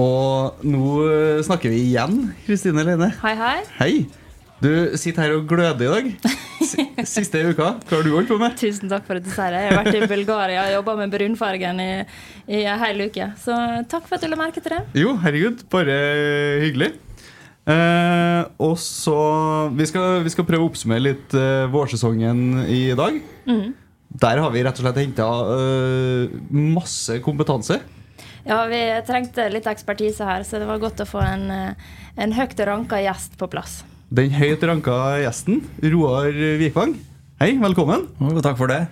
Og nå snakker vi igjen, Kristine Lene. Hei, hei. Hei. Du sitter her og gløder i dag. Siste uka. Hva har du holdt på med? Tusen takk for at du sier det. Jeg har vært i Bulgaria og jobba med brunfargen i, i en hel uke. Så takk for at du la merke til det. Jo, herregud, bare hyggelig. Eh, og så vi skal, vi skal prøve å oppsummere litt eh, vårsesongen i dag. Der har vi rett og slett henta masse kompetanse. Ja, vi trengte litt ekspertise her, så det var godt å få en, eh, en høyt ranka gjest på plass. Den høyt ranka gjesten, Roar Vikvang. Hei, velkommen. Jo, takk for det.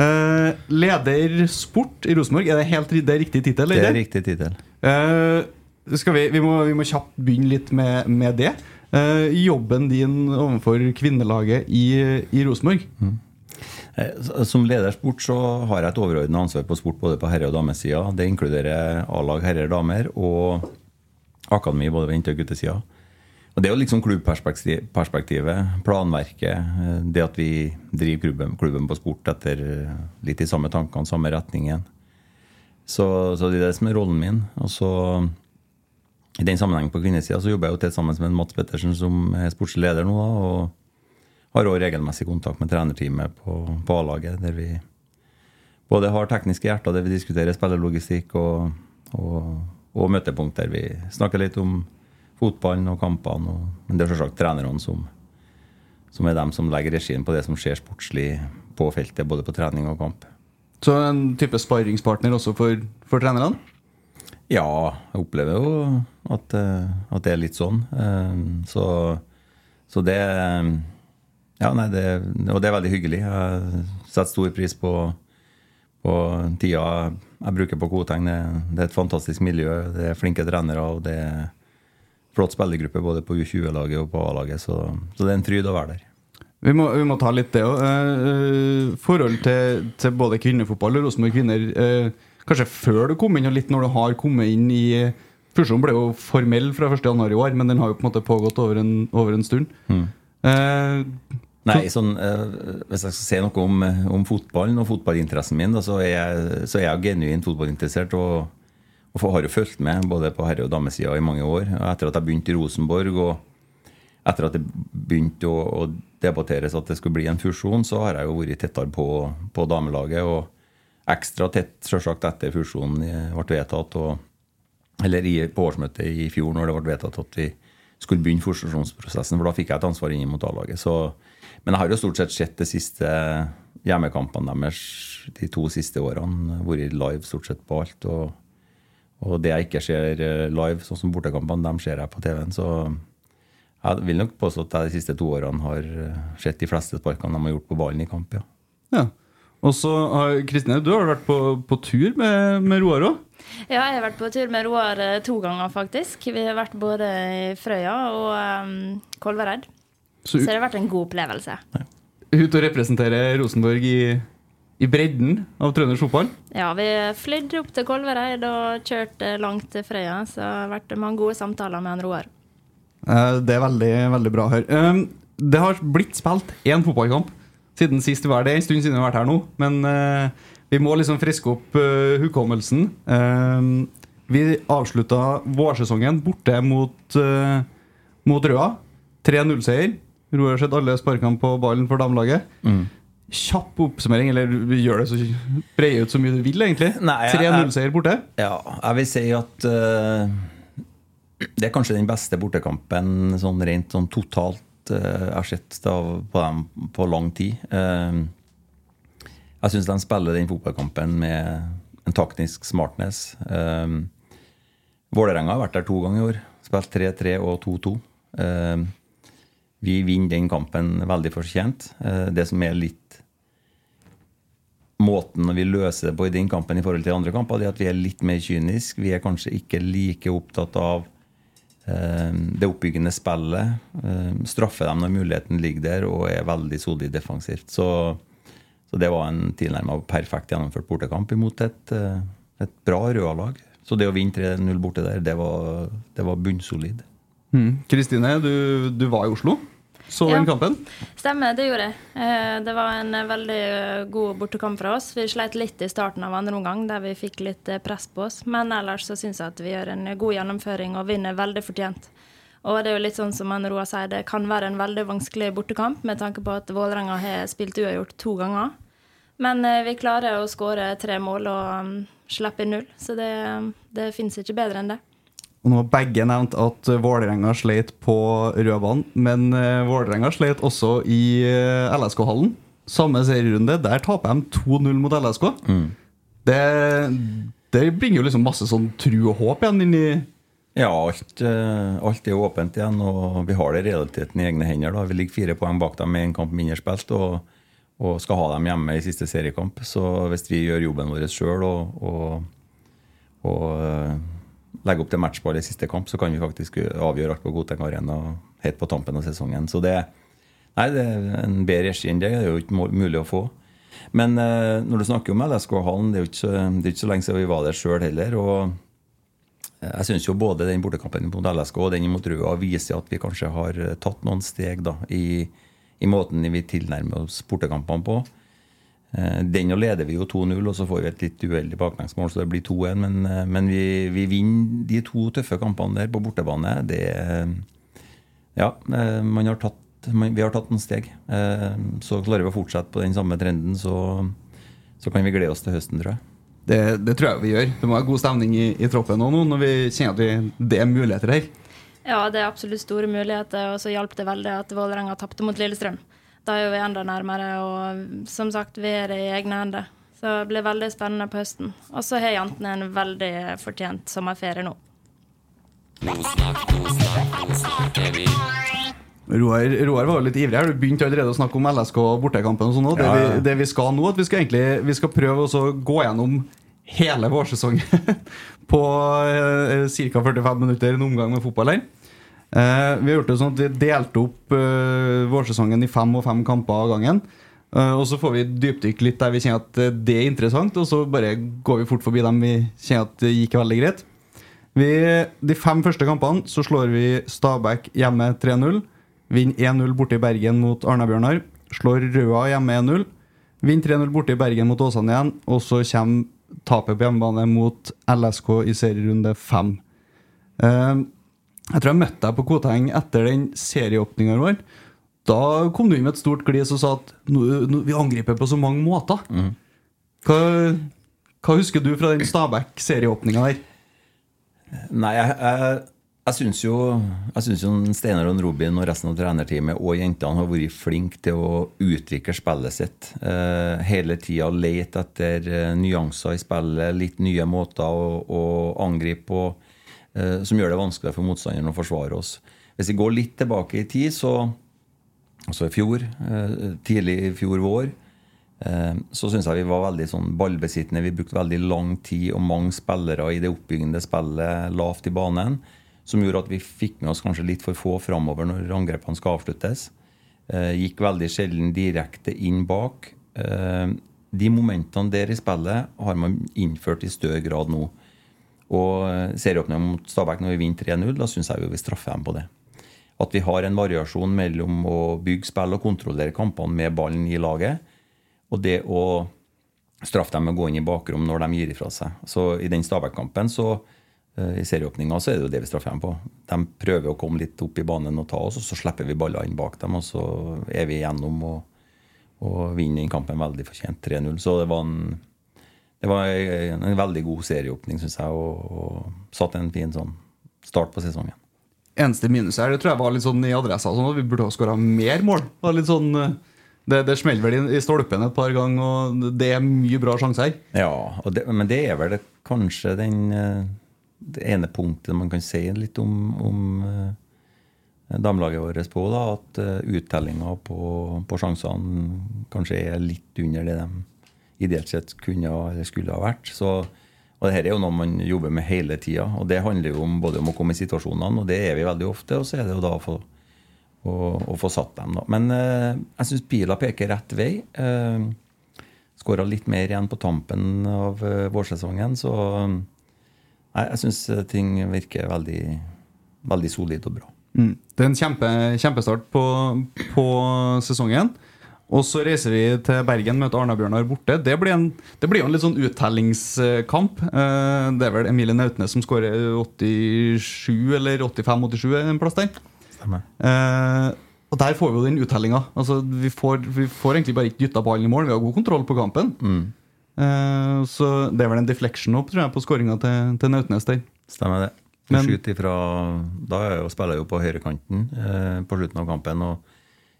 Eh, leder sport i Rosenborg. Er det helt det er riktig tittel? Det er riktig tittel. Eh, vi, vi, må, vi må kjapt begynne litt med, med det. Eh, jobben din overfor kvinnelaget i, i Rosenborg. Eh, Som ledersport så har jeg et overordnet ansvar på sport både på herre- og damesida. Det inkluderer A-lag herrer og damer og akademi både ved jente- og guttesida. Og Det er jo liksom klubbperspektivet, planverket, eh, det at vi driver klubben, klubben på sport etter eh, litt de samme tankene, samme retningen. Så, så det er det som er rollen min. Og så I den sammenheng på kvinnesida så jobber jeg jo tett sammen med Mats Pettersen, som er sportslig leder nå. og har òg regelmessig kontakt med trenerteamet på, på A-laget, der vi både har tekniske hjerter der vi diskuterer spillerlogistikk, og, og, og møtepunkt der vi snakker litt om fotballen og kampene. Og, men det er selvsagt trenerne som, som er dem som legger regien på det som skjer sportslig på feltet, både på trening og kamp. Så en type sparringspartner også for, for trenerne? Ja, jeg opplever jo at, eh, at det er litt sånn. Eh, Så, så det Ja, nei, det, og det er veldig hyggelig. Jeg setter stor pris på, på tida jeg bruker på Koteng. Det, det er et fantastisk miljø, det er flinke trenere, og det er flott spillergruppe både på U20-laget og på A-laget. Så, så det er en fryd å være der. Vi må, vi må ta litt det òg. forhold til, til både kvinnefotball og Rosenborg kvinner. eh, kanskje før du kom inn, og litt når du har kommet inn i Fusjonen ble jo formell fra 1.1. i år, men den har jo på en måte pågått over en, over en stund. Eh, Nei, sånn, eh, Hvis jeg skal si noe om, om fotballen og fotballinteressen min, da, så, er jeg, så er jeg genuint fotballinteressert. Og, og har jo fulgt med både på herre- og damesida i mange år. Og Etter at jeg begynte i Rosenborg, og etter at det begynte å, å debatteres at det skulle bli en fusjon, så har jeg jo vært tettere på, på damelaget. Og ekstra tett selvsagt etter fusjonen eh, ble vedtatt. Og, eller i, på årsmøtet i fjor, når det ble vedtatt at vi skulle begynne fusjonsprosessen. For da fikk jeg et ansvar inn mot A-laget. Men jeg har jo stort sett sett de siste hjemmekampene deres de to siste årene. Vært live stort sett på alt. Og, og det jeg ikke ser eh, live, sånn som bortekampene, dem ser jeg på TV-en. Så jeg vil nok påstå at jeg de siste to årene har eh, sett de fleste sparkene de har gjort på ballen i kamp, ja. ja. Og så har Kristine, du har vært på, på tur med, med Roar òg. Ja, jeg har vært på tur med Roar eh, to ganger, faktisk. Vi har vært både i Frøya og um, Kolvereid. Så Så det har vært en god opplevelse. ut og representere Rosenborg i, i bredden av trøndersk fotball. Ja, vi flydde opp til Kolvereid og kjørte langt til Frøya, så det har vært mange gode samtaler med han Roar. Eh, Det er veldig, veldig bra å høre. Um, Det har blitt spilt én fotballkamp siden sist vi var der. Det en stund siden vi har vært her nå, men uh, vi må liksom friske opp uh, hukommelsen. Uh, Vi avslutta vårsesongen borte mot, uh, mot Røa. 3-0-seier. Roar har sett alle sparkene på ballen for damelaget. Kjapp oppsummering, eller gjør det så breie ut så mye du vil, egentlig. 3-0-seier borte. Ja, jeg vil si at det er kanskje den beste bortekampen sånn rent sånn totalt eh, jeg har sett av, på dem på lang tid. Eh, jeg syns de spiller den fotballkampen med en taktisk smartness. Uh, Vålerenga har vært der to ganger i år. Spilt 3-3 og 2-2. Eh, vi vinner den kampen veldig fortjent. Eh, det som er litt måten vi løser det på i den kampen i forhold til andre kamper, det er at vi er litt mer kyniske. Vi er kanskje ikke like opptatt av eh, det oppbyggende spillet. Eh, straffer dem når muligheten ligger der, og er veldig solid defensivt. Så, så det var en tilnærmet perfekt gjennomført bortekamp imot et, eh, et bra Røa-lag. Så det å vinne 3-0 borte der, det var, det var bunnsolid. Mm. Kristine, du, du var i Oslo. Så Ja. den kampen? Stemmer, det gjorde jeg. Eh, Det var en eh, veldig eh, god bortekamp for oss. Vi sleit litt i starten av andre omgang, der vi fikk litt press på oss. Men ellers så syns jeg at vi gjør en god gjennomføring og vinner veldig fortjent. Og det er jo litt sånn som Roa sier, det kan være en veldig vanskelig bortekamp med tanke på at Vålerenga har spilt uavgjort to ganger. Men vi klarer å skåre tre mål og um, slippe inn null, så det, det fins ikke bedre enn det. Og nå har begge nevnt at eh, Vålerenga sleit på rødbanen, men eh, Vålerenga sleit også i eh, LSK-hallen. Samme serierunde. Der taper de 2-0 mot LSK. Det, det bringer jo liksom masse sånn tru og håp igjen inn i Ja, alt, alt er åpent igjen, og vi har det i realiteten i egne hender. da. Vi ligger fire poeng bak dem med en kamp mindre spilt, og, og skal ha dem hjemme i siste seriekamp. Så hvis vi gjør jobben vår sjøl og, og, og legger opp til matchball i siste kamp, så kan vi faktisk avgjøre alt på Godteng Arena helt på tampen av sesongen. Så det, nei, det er en bedre regi enn det. Det er jo ikke mulig å få. Men eh, når du snakker om LSK-hallen, det er jo ikke, så- lenge siden vi var der sjøl heller. og jeg syns jo både den bortekampen mot LSK og den mot Røa viser at vi kanskje har eh, tatt noen steg da, i, i måten vi tilnærmer oss bortekampene på. Eh, Den og leder vi jo 2-0, og så får vi et litt uheldig baklengsmål, så det blir 2-1. Men, eh, men vi, vi vinner de to tøffe kampene der på bortebane. Det eh, Ja, man har tatt, man, vi har tatt noen steg. Så klarer vi å fortsette på den samme trenden, så, så kan vi glede oss til høsten, tror jeg. Det, det tror jeg vi gjør. Det må være god stemning i, i troppen nå når vi kjenner at vi, det er muligheter her. Ja, det er absolutt store muligheter, og så hjalp det veldig at Vålerenga tapte mot Lillestrøm. Da er vi enda nærmere, og som sagt, vi er i egne hender. Så det blir veldig spennende på høsten. Og så har jentene en veldig fortjent sommerferie nå. Roar, Roar var jo litt ivrig her. Du begynte allerede å snakke om LSK og bortekampen. og sånn. Det, Ja, ja. vi, det vi skal nå, at vi skal egentlig Vi skal prøve å gå gjennom hele vårsesongen på eh, ca. 45 minutter, en omgang med fotball her. Eh, vi har gjort det sånn at vi delte opp eh, vårsesongen i fem og fem kamper av gangen. Eh, og så får vi dypdykke litt der vi kjenner at eh, det er interessant, og så bare går vi fort forbi dem vi kjenner at det gikk veldig greit. Vi, de fem første kampene så slår vi Stabæk hjemme 3-0. Vinner 1-0 borte i Bergen mot Arna-Bjørnar. Slår Røa hjemme 1-0. Vinner 3-0 borte i Bergen mot Åsane igjen. Og så kommer tapet på hjemmebane mot LSK i serierunde 5. jeg tror jeg møtte deg på Koteng etter den serieåpninga vår. Da kom du inn med et stort glis og sa at nå, nå, vi angriper på så mange måter. Hva, hva husker du fra den Stabæk-serieåpninga der? Nei, jeg, jeg, jeg syns jo, jeg synes jo Steinar og Robin og resten av trenerteamet og jentene har vært flinke til å utvikle spillet sitt. Eh, hele tida lete etter eh, nyanser i spillet, litt nye måter å, å angripe på som gjør det vanskeligere for motstanderen å forsvare oss. Hvis vi går litt tilbake i tid, så altså i fjor, eh, tidlig i fjor vår, eh, så syns jeg vi var veldig sånn ballbesittende. Vi brukte veldig lang tid og mange spillere i det oppbyggende spillet lavt i banen, som gjorde at vi fikk med oss kanskje litt for få framover når angrepene skal avsluttes. Eh, Gikk veldig sjelden direkte inn bak. Eh, De momentene der i spillet har man innført i større grad nå. Og eh, serieåpningen mot Stabæk når vi vinner 3-0, da syns jeg vi straffer dem på det. At vi har en variasjon mellom å bygge spill og kontrollere kampene med ballen i laget, og det å straffe dem med å gå inn i bakrom når de gir ifra seg. Så i den Stabæk-kampen så eh, i serieåpninga så er det jo det vi straffer dem på. De prøver å komme litt opp i banen og ta oss, og så slipper vi baller inn bak dem, og så er vi igjennom og, og vinner den kampen veldig fortjent 3-0. Så det var en det var en, en veldig god serieåpning, syns jeg, og, og satte en fin sånn start på sesongen. Eneste minus her, det tror jeg var litt sånn i adressa. Sånn at vi burde ha skåra mer mål. Det, var litt sånn, eh, det, det smeller vel i, i stolpen et par ganger, og det er mye bra sjanser her. Ja, det, men det er vel det, kanskje den, eh, det ene punktet man kan si litt om, om eh, damelaget vårt på. da, At uttellinga på, på sjansene kanskje er litt under det de ideelt sett kunne eller skulle ha vært. Så, og det her er jo noe man jobber med hele tida. Og det handler jo om, både om å komme i situasjonene, og det er vi veldig ofte. Og så er det jo da å få, å, å få satt dem. da. Men eh, jeg syns pila peker rett vei. Eh, Skåra litt mer igjen på tampen av eh, vårsesongen, så nei, jeg syns ting virker veldig, veldig solid og bra. Mm. Det er en kjempe, kjempestart på, på sesongen. Og så reiser vi til Bergen, møter Arna-Bjørnar borte. Det blir, en, det blir jo en litt sånn uttellingskamp. Eh, Det er vel Emilie Nautnes som skårer 87 eller 85-87 en plass der. Stemmer. Eh, og der får vi jo den uttellinga. Altså, vi, får, vi får egentlig bare ikke dytta ballen i mål. Vi har god kontroll på kampen. Eh, så det er vel en deflection opp, tror jeg, på skåringa til, til Nautnes der. Stemmer det. Men- ifra, da er spiller jeg jo på høyrekanten eh, på slutten av kampen og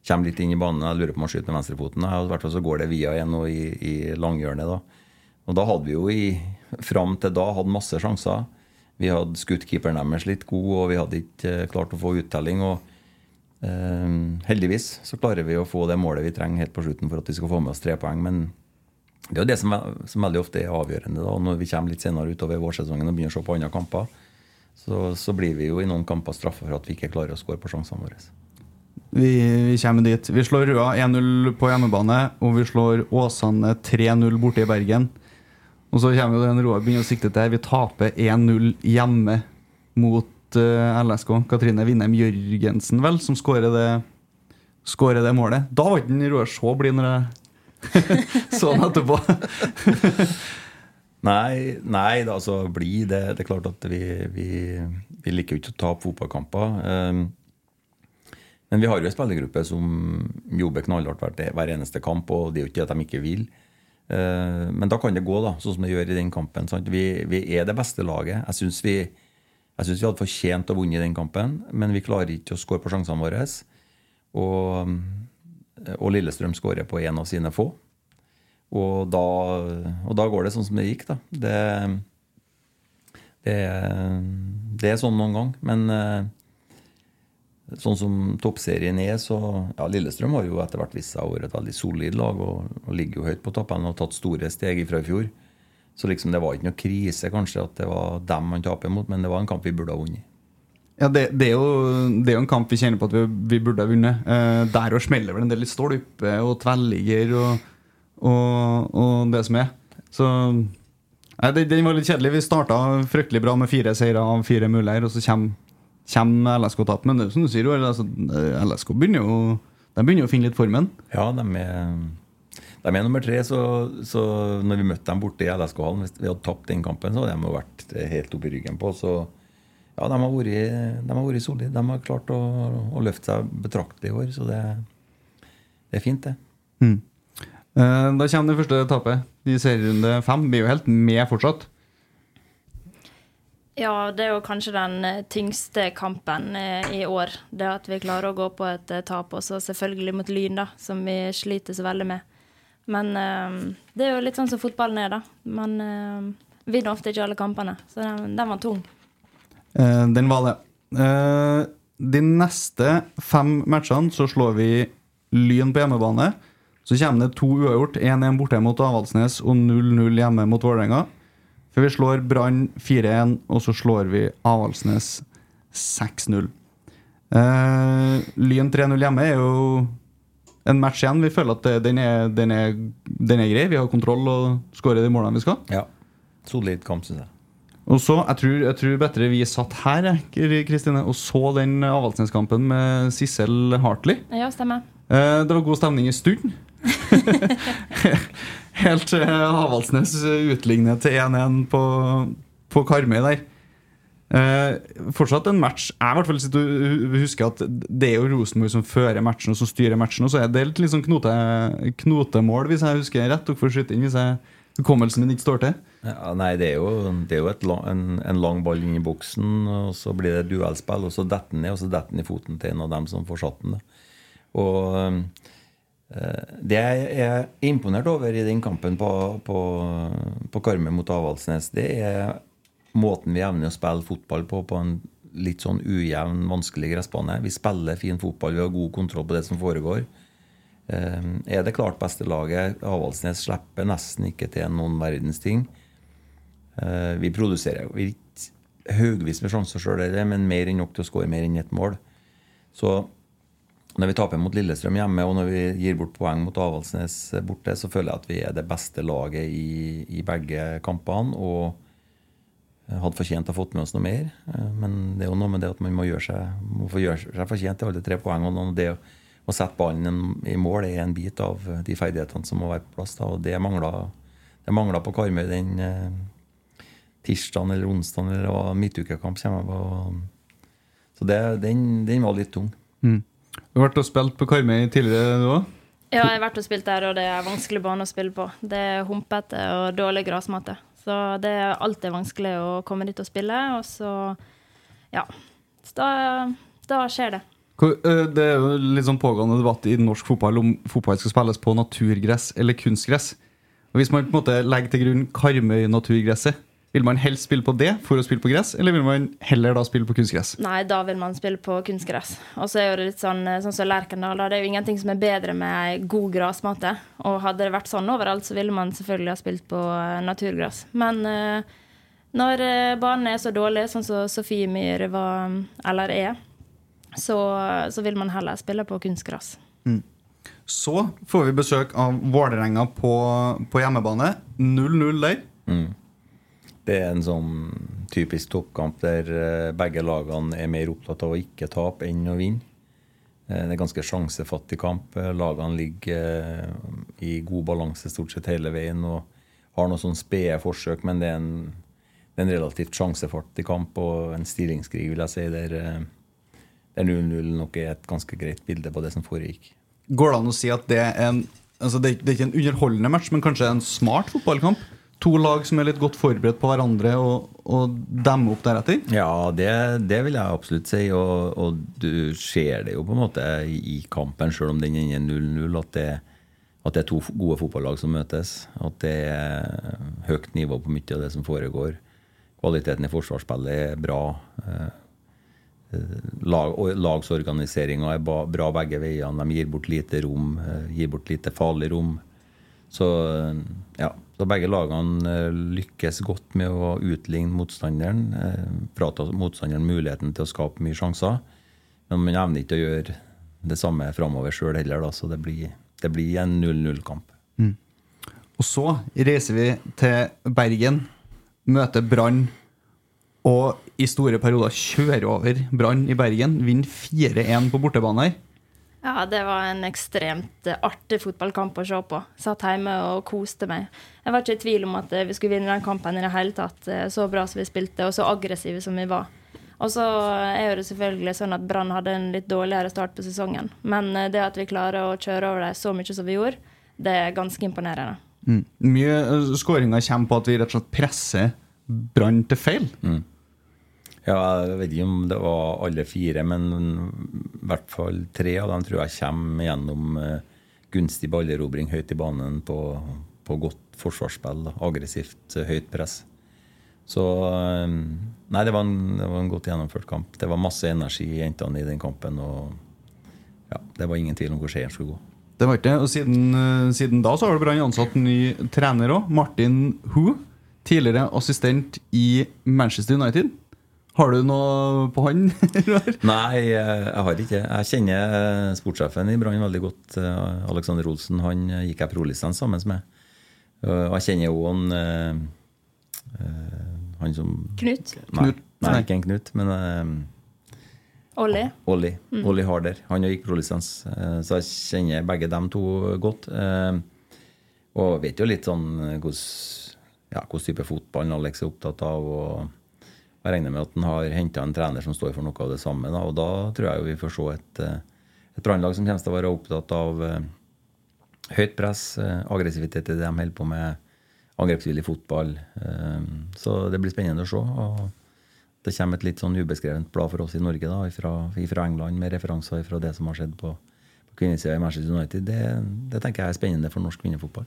kommer litt inn i banen. Jeg lurer på om han skyter med venstrefoten. I hvert fall så går det via igjen og i, i langhjørnet. da. Og da hadde vi jo i, fram til da hatt masse sjanser. Vi hadde skutt keeperen deres litt god, og vi hadde ikke eh, klart å få uttelling. og eh, Heldigvis så klarer vi å få det målet vi trenger helt på slutten for at vi skal få med oss tre poeng. Men det er jo det som, som veldig ofte er avgjørende da, når vi kommer litt senere utover vårsesongen og begynner å se på andre kamper. Så, så blir vi jo i noen kamper straffa for at vi ikke klarer å skåre på sjansene våre. Vi, vi kommer dit. Vi slår Røa 1-0 på hjemmebane, og vi slår Åsane 3-0 borte i Bergen. Og så kommer jo den Roar begynner å sikte til. Vi taper 1-0 hjemme mot uh, LSK. Katrine Winnem Jørgensen, vel, som skårer det, skårer det målet. Da var ikke Roar så blid når jeg så han etterpå. Nei, nei altså blid det, det er klart at vi, vi, vi liker jo ikke å tape fotballkamper. Um, men vi har jo en spillergruppe som jobber knallhardt hver, hver eneste kamp, og det er jo ikke at de ikke vil. Uh, men da kan det gå, da, sånn som det gjør i den kampen. Vi, vi er det beste laget. Jeg syns vi, jeg synes vi hadde fortjent å vunne den kampen, men vi klarer ikke å skåre på sjansene våre. Og, og Lillestrøm skårer på en av sine få. Og da, og da går det sånn som det gikk, da. Det, det, det er sånn noen gang. Men eh, sånn som toppserien er, så Ja, Lillestrøm har jo etter hvert vist seg å være et veldig solid lag og, og ligger jo høyt på toppen og har tatt store steg fra i fjor. Så liksom det var ikke noe krise kanskje at det var dem man taper mot, men det var en kamp vi burde ha vunnet. Ja, det, det, er jo, det er jo en kamp vi kjenner på at vi, vi burde ha vunnet. Eh, der og smeller vel en del i stolpe og tverrligger og, og, og det som er. Så nei, Den var litt kjedelig. Vi starta fryktelig bra med fire seire av fire muligheter, og så kommer, kommer LSK-tap. Men det er jo som du sier, altså, LSK begynner jo, de begynner jo å finne litt formen. Ja, de er, de er nummer tre, så, så når vi møtte dem borte i LSK-hallen Hvis vi hadde tapt den kampen, så hadde de vært helt oppi ryggen på. Så ja, de har vært, de har vært solide. De har klart å, å løfte seg betraktelig i år, så det, det er fint, det. Mm. Da kommer det første tapet i serierunde fem. Vi er jo helt med fortsatt. Ja, det er jo kanskje den eh, tyngste kampen eh, i år. Det at vi klarer å gå på et eh, tap. også selvfølgelig mot Lyn, da, som vi sliter så veldig med. Men det er jo litt sånn som fotballen er, da. Man vinner ofte ikke alle kampene. Så den, den var tung. Eh, den var det. Eh, de neste fem matchene så slår vi Lyn på hjemmebane. Så kommer det to uavgjort. 1-1 borte mot Avaldsnes og 0-0 hjemme mot Vålerenga. For vi slår Brann 4-1, og så slår vi Avaldsnes 6-0. Uh, Lyn 3-0 hjemme er jo en match igjen. Vi føler at den, er, den, er, den er grei. Vi har kontroll og skårer de målene vi skal. Ja. Solid kamp, syns jeg. Og så, jeg tror, jeg tror bedre vi satt her Kristine, og så den Avaldsnes-kampen med Sissel Hartley. Ja, stemmer. Uh, det var god stemning en stund. Helt til Havaldsnes utligner til 1-1 på, på Karmøy der. Eh, fortsatt en match Jeg i hvert fall sitter husker at det er jo Rosenborg som fører matchen og som styrer matchen. Og så er det litt liksom knote, knotemål, hvis jeg husker rett. Dere får skyte inn hvis jeg, hukommelsen min ikke står til. Ja, nei, det er jo, det er jo lang, en, en lang ball inn i boksen, og så blir det duellspill, og så detter den ned, og så detter den i foten til en av dem som får satt den. Da. Og eh, det jeg er imponert over i den kampen på, på, på Karmøy mot Avaldsnes, det er måten vi evner å spille fotball på på en litt sånn ujevn, vanskelig gressbane. Vi spiller fin fotball, vi har god kontroll på det som foregår. Eh, er det klart beste laget. Avaldsnes slipper nesten ikke til noen verdens ting. Eh, vi produserer jo ikke haugvis med sjanser sjøl, men mer enn nok til å skåre mer enn ett mål. Så når vi taper mot Lillestrøm hjemme, og når vi gir bort poeng mot Avaldsnes borte, så føler jeg at vi er det beste laget i, i begge kampene. Og hadde fortjent å ha fått med oss noe mer. Men det er jo noe med det at man må, gjøre seg, må få gjøre seg fortjent til alle tre poengene. Og det å sette ballen i mål er en bit av de ferdighetene som må være på plass. Da. Og det mangla, det mangla på Karmøy den eh, tirsdagen eller onsdagen eller midtukekamp så det, den, den var litt tung. Du har vært og spilt på Karmøy tidligere, du òg? Ja, jeg har vært og spilt der, og det er vanskelig bane å spille på. Det er humpete og dårlig gressmatte. Så det er alltid vanskelig å komme dit og spille, og så Ja. Så da, da skjer det. Det er jo litt sånn pågående debatt i norsk fotball om fotball skal spilles på naturgress eller kunstgress. Og Hvis man på en måte legger til grunn Karmøy-naturgresset, vil man helst spille på det for å spille på gress, eller vil man heller da spille på kunstgress? Nei, da vil man spille på kunstgress. Og så er det litt sånn sånn som Lerkendal. Det er jo ingenting som er bedre med ei god gressmate. Og hadde det vært sånn overalt, så ville man selvfølgelig ha spilt på eh, naturgress. Men uh, når eh, banen er så dårlig, sånn som Sofie Myhre var, eller er, så, så vil man heller spille på kunstgress. Så får vi besøk av Vålerenga på, på hjemmebane. 0-0 der. Det er en sånn typisk toppkamp der eh, begge lagene er mer opptatt av å ikke tape enn å vinne. Eh, Det er en ganske sjansefattig kamp. Eh, Lagene ligger i god balanse stort sett hele veien og har noen sånn spede forsøk, men det er en, det er en relativt sjansefattig kamp og en stillingskrig, vil jeg si, der, der 0-0 nok er et ganske greit bilde på det som foregikk. Går det an å si at det er en altså det, det er ikke en underholdende match, men kanskje en smart fotballkamp? To lag som er litt godt forberedt på hverandre og, og demme opp deretter? Ja, det, det vil jeg absolutt si. Og, og du ser det jo på en måte i kampen, selv om den ender 0-0, at, at det er to gode fotballag som møtes. At det er høyt nivå på mye av det som foregår. Kvaliteten i forsvarsspillet er bra. Eh, eh, Lag, lagsorganiseringa er bra begge veiene. De gir bort lite rom, eh, gir bort lite farlig rom. Så ja, så begge lagene eh, lykkes godt med å utligne motstanderen. eh, Frata motstanderen muligheten til å skape mye sjanser. Men man evner ikke å gjøre det samme framover sjøl heller, da, så det blir, det blir en 0-0-kamp. Og så reiser vi til Bergen, møter Brann, og i store perioder kjører over Brann i Bergen. Vinner 4-1 på bortebane her. Ja, det var en ekstremt eh, artig fotballkamp å se på. Satt hjemme og koste meg. Jeg var ikke i tvil om at eh, vi skulle vinne den kampen i det hele tatt. eh, Så bra som vi spilte, og så aggressive som vi var. Og så er det selvfølgelig sånn at Brann hadde en litt dårligere start på sesongen. Men det at vi klarer å kjøre over dem så mye som vi gjorde, det er ganske imponerende. Mm. Mye skåringer kommer på at vi rett og slett presser Brann til feil. Ja, jeg vet ikke om det var alle fire, men i hvert fall tre av dem tror jeg kommer gjennom eh, gunstig ballerobring høyt i banen på, på godt forsvarsspill. Aggressivt, eh, høyt press. Så eh, Nei, det var, en, det var en godt gjennomført kamp. Det var masse energi i jentene i den kampen. og ja, Det var ingen tvil om hvor seieren skulle gå. Det var det. Og siden, siden da så har Brann ansatt ny trener òg. Martin Hu. Tidligere assistent i Manchester United. Har du noe på han? Nei, eh, jeg har ikke. Jeg kjenner eh, sportssjefen i Brann veldig godt. eh, Alexander Olsen. Han gikk jeg prolisens sammen med. Og jeg kjenner jo han Han som Knut. Nei, Knut. nei, Nei. ikke en Knut, men eh, Olli. Olli. Olli Harder. Han gikk prolisens. Så jeg kjenner begge dem to godt. eh, Og vet jo litt sånn hvordan ja, type fotball Alex er opptatt av. og jeg regner med at han har henta en trener som står for noe av det samme. Da, og da tror jeg vi får se et, eh, et brannlag som kommer til å være opptatt av eh, høyt press, eh, aggressivitet i det de holder på med, angrepsvillig fotball. Så det blir spennende å se. og det kommer et litt sånn ubeskrevent blad for oss i Norge da, fra, England, med referanser fra det som har skjedd på, på kvinnesida i Manchester United. Det, det tenker jeg er spennende for norsk kvinnefotball.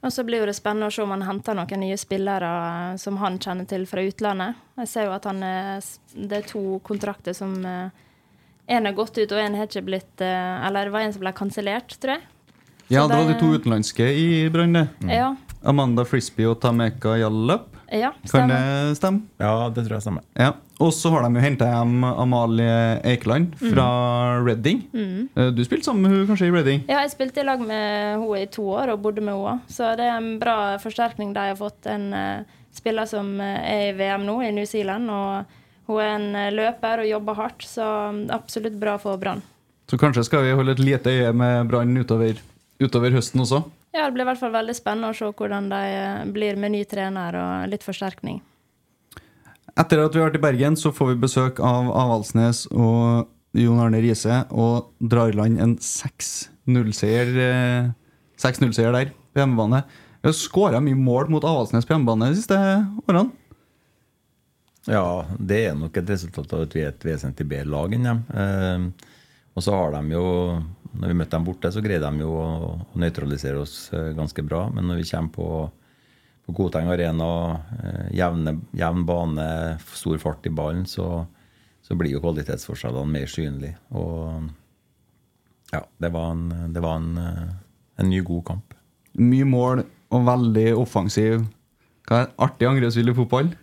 Og så blir det spennende å se om han henter noen nye spillere eh, som han kjenner til fra utlandet. Jeg ser jo at han er, det er to kontrakter som Én har gått ut, og én har ikke blitt eh, Eller det var en som ble kansellert, tror jeg. Ja, det var de to utenlandske i Brann, det. Ja, Amanda Frisbee og Tameka Jallup. Ja Kan det stemme? Ja, det tror jeg stemmer. Ja. Og så har de jo henta hjem Amalie Eikeland fra Reading. Mm. Du spilte sammen med hun kanskje i Reading? Ja, jeg spilte i lag med henne i to år og bodde med henne. Så det er en bra forsterkning de har fått. En uh, spiller som er i VM nå, i New Zealand. og hun er en løper og jobber hardt, så absolutt bra for Brann. Så kanskje skal vi holde et lite øye med Brann utover, utover, høsten også? Ja, det blir i hvert fall veldig spennende å se hvordan de blir med ny trener og litt forsterkning. Etter at vi har vært i Bergen, så får vi besøk av Avaldsnes og Jon Arne Riise og drar i land en 6-0-seier eh, der på hjemmebane. Vi har skåra mye mål mot Avaldsnes på hjemmebane de siste årene. Ja, det er nok et resultat av at vi er et vesentlig bedre lag enn dem. Eh, og så har de jo Når vi møtte dem borte, så greide de jo å, nøytralisere oss eh, ganske bra. Men når vi kommer på, på Koteng Arena, eh, jevne, jevn bane, stor fart i ballen, så, så blir jo kvalitetsforskjellene mer synlige. Og ja, det var en, det var en, eh, en ny, god kamp. Mye mål og veldig offensiv. Hva er artig angrepsvillig fotball?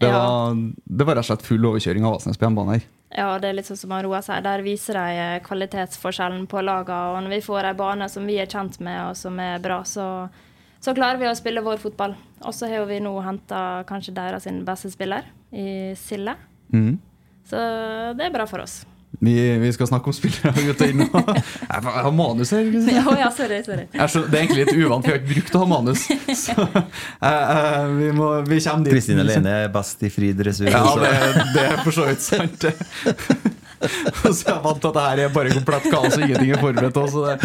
Det var, det var rett og slett full overkjøring av Asnes på hjemmebane her. Ja, det er litt sånn som Roa sier. Der viser de eh, kvalitetsforskjellen på lagene. Og når vi får en bane som vi er kjent med, og som er bra, så, så klarer vi å spille vår fotball. Og så har vi nå henta kanskje deres beste spiller i Sille. Mm. Så det er bra for oss. Vi, vi, skal snakke om spillere og gutter inn. Jeg har manus her. Ja, ja, sorry, sorry. Så, det er egentlig litt uvant, vi har ikke brukt å ha manus. Så, uh, uh, vi, må, vi kommer dit. Kristin Lene er best i fri dressur. Ja, det, det er for så vidt sant. så jeg vant til at det her er bare komplett kaos og ingenting er forberedt. Også,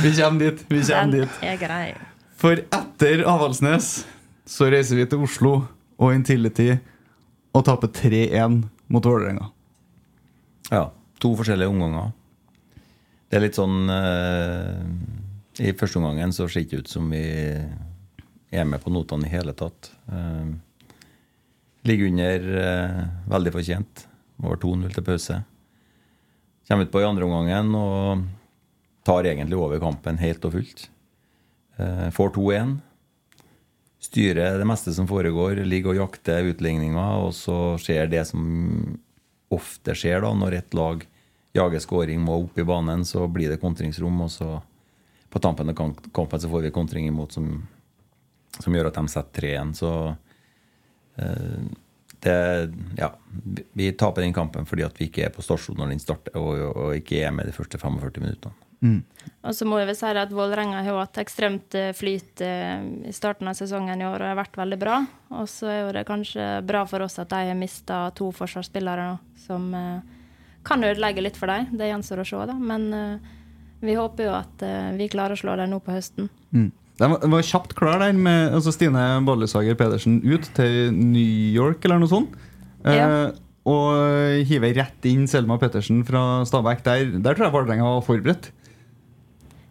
vi kommer dit. Vi kommer dit. Er grei. For etter Avaldsnes så reiser vi til Oslo og Intility og taper 3-1 mot Vålerenga. Ja. To forskjellige omganger. Det er litt sånn uh, I første omgangen så ser det ikke ut som vi er med på notene i hele tatt. Uh, ligger under uh, veldig fortjent. Over 2-0 til pause. Kommer utpå i andre omgangen og tar egentlig over kampen helt og fullt. Får 2-1. Styrer det meste som foregår, ligger og jakter utligninga, og så skjer det som ofte skjer da, når et lag jager skåring, må opp i banen, så blir det kontringsrom. Og så på tampen av kampen så får vi kontring imot som, som gjør at de setter 3-1. Så eh, det, ja, vi taper den kampen fordi at vi ikke er på stasjon når den starter, og, og ikke er med de første 45 minuttene. Mm. Og så må jeg vel si at Vålerenga har hatt ekstremt eh, flyt eh, i starten av sesongen i år og har vært veldig bra. Og så er det kanskje bra for oss at de har mista to forsvarsspillere nå som eh, kan ødelegge litt for dem. Det gjenstår å se, da. Men vi håper jo at vi klarer å slå dem nå på høsten. Mm. De var, kjapt klar der med altså Stine Bollesager Pedersen ut til New York eller noe sånt. Ja. Eh, og hiver rett inn Selma Pettersen fra Stabæk. Der, der tror jeg Vålerenga var forberedt.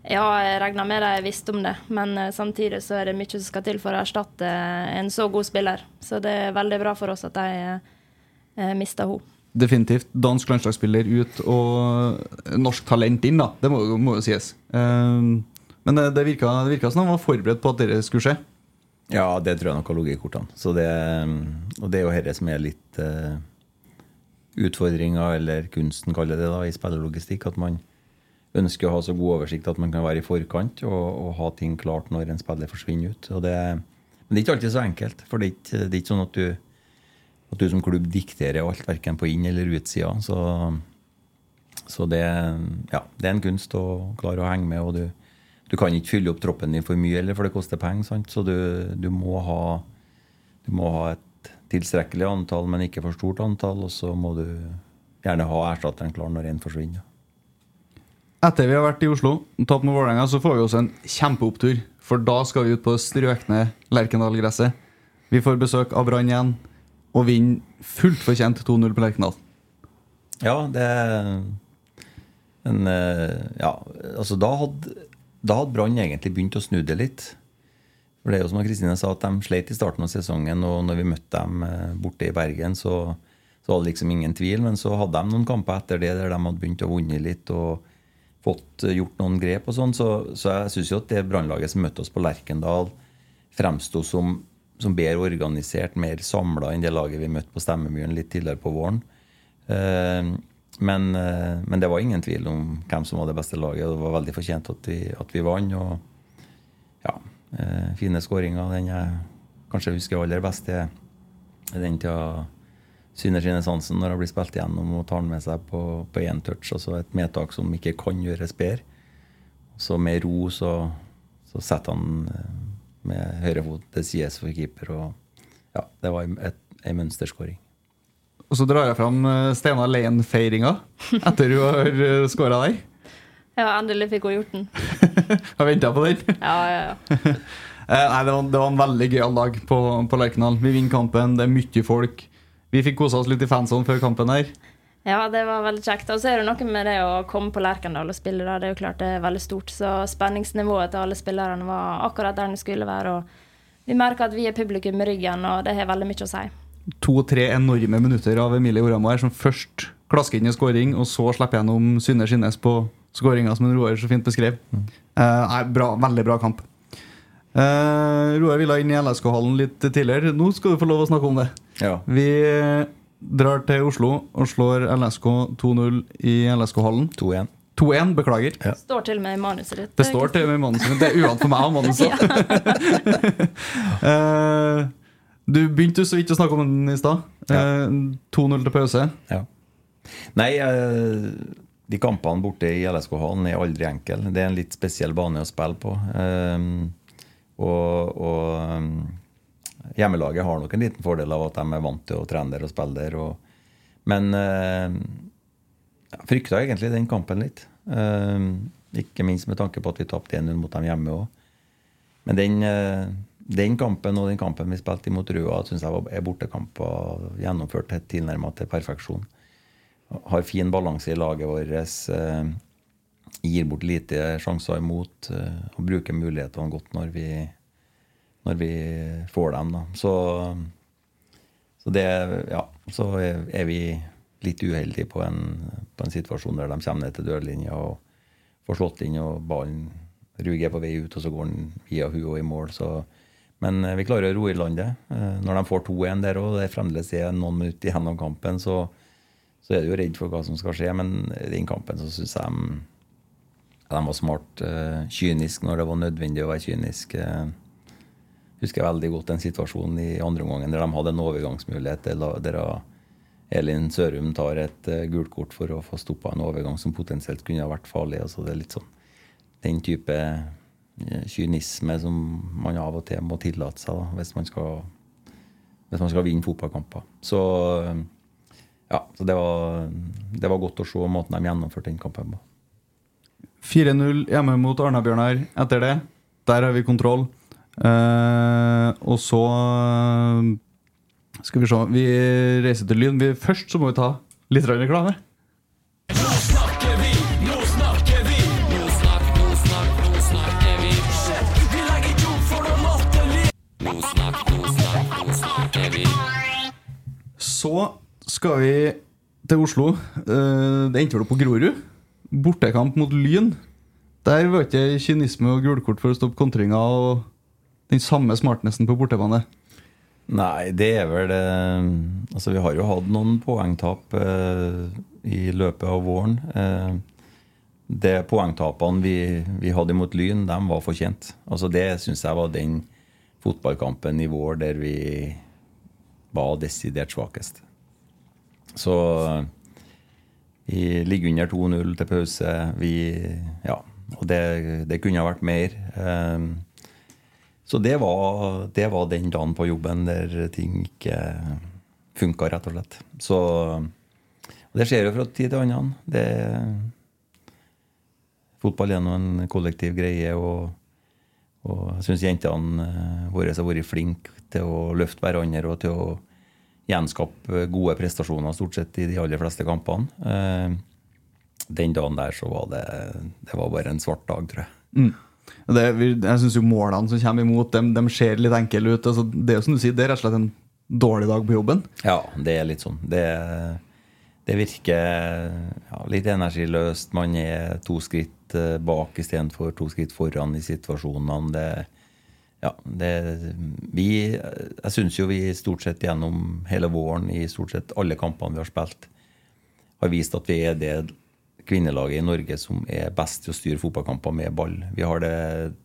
Ja, jeg regna med de visste om det, men samtidig så er det mye som skal til for å erstatte en så god spiller. Så det er veldig bra for oss at de eh, mista henne. Definitivt. Dansk landslagsspiller ut og norsk talent inn, da. Det må, må jo sies. Um, men det, det, virka, det virka som han var forberedt på at det skulle skje. Ja, det tror jeg nok har ligget i kortene. Det, og det er jo dette som er litt uh, utfordringa, eller kunsten, kaller det da, i spillerlogistikk. At man ønsker å ha så god oversikt at man kan være i forkant og, og ha ting klart når en spiller forsvinner ut. Det, men det er ikke alltid så enkelt. For det er ikke, det er ikke sånn at du at du som klubb dikterer alt, verken på inn- eller utsida. Så, så det, ja, det, er en kunst å klare å henge med. og du, du kan ikke fylle opp troppen din for mye, eller for det koster penger. Sant? Så du, du, må ha, du må ha et tilstrekkelig antall, men ikke for stort antall. Og så må du gjerne ha erstatteren klar når en forsvinner. Etter vi har vært i Oslo og tapt med Vålerenga, så får vi også en kjempeopptur. For da skal vi ut på strøkne Lerkendal-gresset. Vi får besøk av Brann igjen og vinner fullt fortjent 2-0 på Lerkendal. Ja, det er... eh, ja, altså da hadde, da hadde Brann egentlig begynt å snu det litt. For det er jo som Kristine sa, at de sleit i starten av sesongen, og når vi møtte dem eh, borte i Bergen, så, så var det liksom ingen tvil. Men så hadde de noen kamper etter det der de hadde begynt å vunne litt og fått gjort noen grep og sånn. Så, så jeg syns jo at det brannlaget som møtte oss på Lerkendal, fremsto som som bedre organisert, mer samla enn det laget vi møtte på Stemmemyren litt tidligere på våren. Eh, men, eh, men, det var ingen tvil om hvem som var det beste laget. og Det var veldig fortjent at vi, at vi vant. og ja, eh, Fine skåringer. Den jeg kanskje husker aller best, er den tida Syner sine sansen når han blir spilt igjennom og tar den med seg på én touch. Altså et medtak som ikke kan gjøres bedre. Så med ro så, så setter han eh, med høyre fot til sides for keeper. Og ja, det var ei mønsterskåring. Og så drar jeg fram eh, Stena Lein-feiringa etter hun har skåra der. Ja, endelig fikk hun gjort den. Har venta på den. Ja, ja, ja. Eh, Nei, det var, det var en veldig gøyal dag på, på Lerkendal. Vi vinner kampen, det er mye folk. Vi fikk kosa oss litt i fansonen før kampen her. Ja, det var veldig kjekt. Og så er det noe med det å komme på Lerkendal og spille Da. Det er jo klart det er veldig stort. Så spenningsnivået til alle spillerne var akkurat der det skulle være. Og vi merker at vi er publikum med ryggen, og det har veldig mye å si. To-tre enorme minutter av Emilie Oramar som først klasker inn i scoring, og så slipper gjennom Synne Skinnes på skåringa, som en Roar så fint beskrev. Eh, nei, bra, veldig bra kamp. Eh, Roar ville inn i LSK-hallen litt tidligere. Nå skal du få lov å snakke om det. Ja. Vi eh, drar til Oslo og slår LSK 2-0 i LSK-hallen. 2-1. 2-1, beklager. Ja. Står til og med i manuset ditt. Det står til og med i manuset, det er uvant for meg og manuset. Eh, du begynte jo så vidt å snakke om den i stad. Eh, 2-0 til pause. Ja. Nei, eh, de kampene borte i LSK-hallen er aldri enkle. Det er en litt spesiell bane å spille på. Eh, og, og hjemmelaget har nok en liten fordel av at de er vant til å trene der og spille der. Og, men eh, jeg frykta egentlig den kampen litt. Ikke minst med tanke på at vi tapte 1-0 mot dem hjemme òg. Men den, den kampen og den kampen vi spilte imot Røa, syns jeg er bortekamper gjennomført helt tilnærmet til perfeksjon. Har fin balanse i laget vårt. Eh, gir bort lite sjanser imot eh, og bruker mulighetene godt når vi, når vi får dem. Da. Så, så det Ja, så er vi litt uheldige på en, på en situasjon der de kommer ned til dørlinja og får slått inn, og ballen ruger på vei ut, og så går den via hu og i mål. Så, men eh, vi klarer å roe i landet. Eh, Når de får 2-1 der og det fremdeles er noen minutter igjen kampen, så, så er du jo redd for hva som skal skje. Men i den kampen så syns jeg de, var smart. eh, Kynisk når det var nødvendig å være kynisk. Jeg Husker veldig godt den situasjonen i andre omgang der de hadde en overgangsmulighet. Der, Elin Sørum tar et gult kort for å få stoppa en overgang som potensielt kunne ha vært farlig. Altså det er litt sånn den type kynisme som man av og til må tillate seg da, hvis man skal, hvis man skal vinne fotballkamper. Så ja, så det var, det var godt å se måten de gjennomførte den kampen på. 4-0 hjemme mot Arna-Bjørnar etter det. Der har vi kontroll. Eh, og så eh, skal vi se Vi reiser til Lyn. Først så må vi ta litt reklame. Så skal vi til Oslo. Eh, det endte vel opp på Grorud. Bortekamp mot Lyn. Der var ikke kynisme og gulkort for å stoppe kontringa og den samme smartnessen på bortebane. Nei, det er vel det Altså, vi har jo hatt noen poengtap eh, i løpet av våren. Eh, de poengtapene vi, vi hadde mot Lyn, de var fortjent. Altså, det syns jeg var den fotballkampen i vår der vi var desidert svakest. Så vi ligger under 2-0 til pause. Vi Ja. Og det, det kunne ha vært mer. Eh, så det var, det var den dagen på jobben der ting ikke funka, rett og slett. Så Det skjer jo fra tid til annen. Det, fotball er nå en kollektiv greie, og, og jeg syns jentene eh, våre har vært flinke til å løfte hverandre og til å gjenskape gode prestasjoner stort sett i de aller fleste kampene. Eh, Den dagen der så var det, det var bare en svart dag, tror jeg. Det, vi- jeg syns målene som kommer imot, dem, dem ser litt enkle ut. Altså, det er jo som du sier, det er rett og slett en dårlig dag på jobben. Ja, det er litt sånn. Det, det virker ja, litt energiløst. Man er to skritt eh, bak istedenfor to skritt foran i situasjonene. Det, ja, det, vi, jeg syns jo vi stort sett gjennom hele våren, i stort sett alle kampene vi har spilt, har vist at vi er det kvinnelaget i Norge som er best til å styre fotballkamper med ball. Vi har det,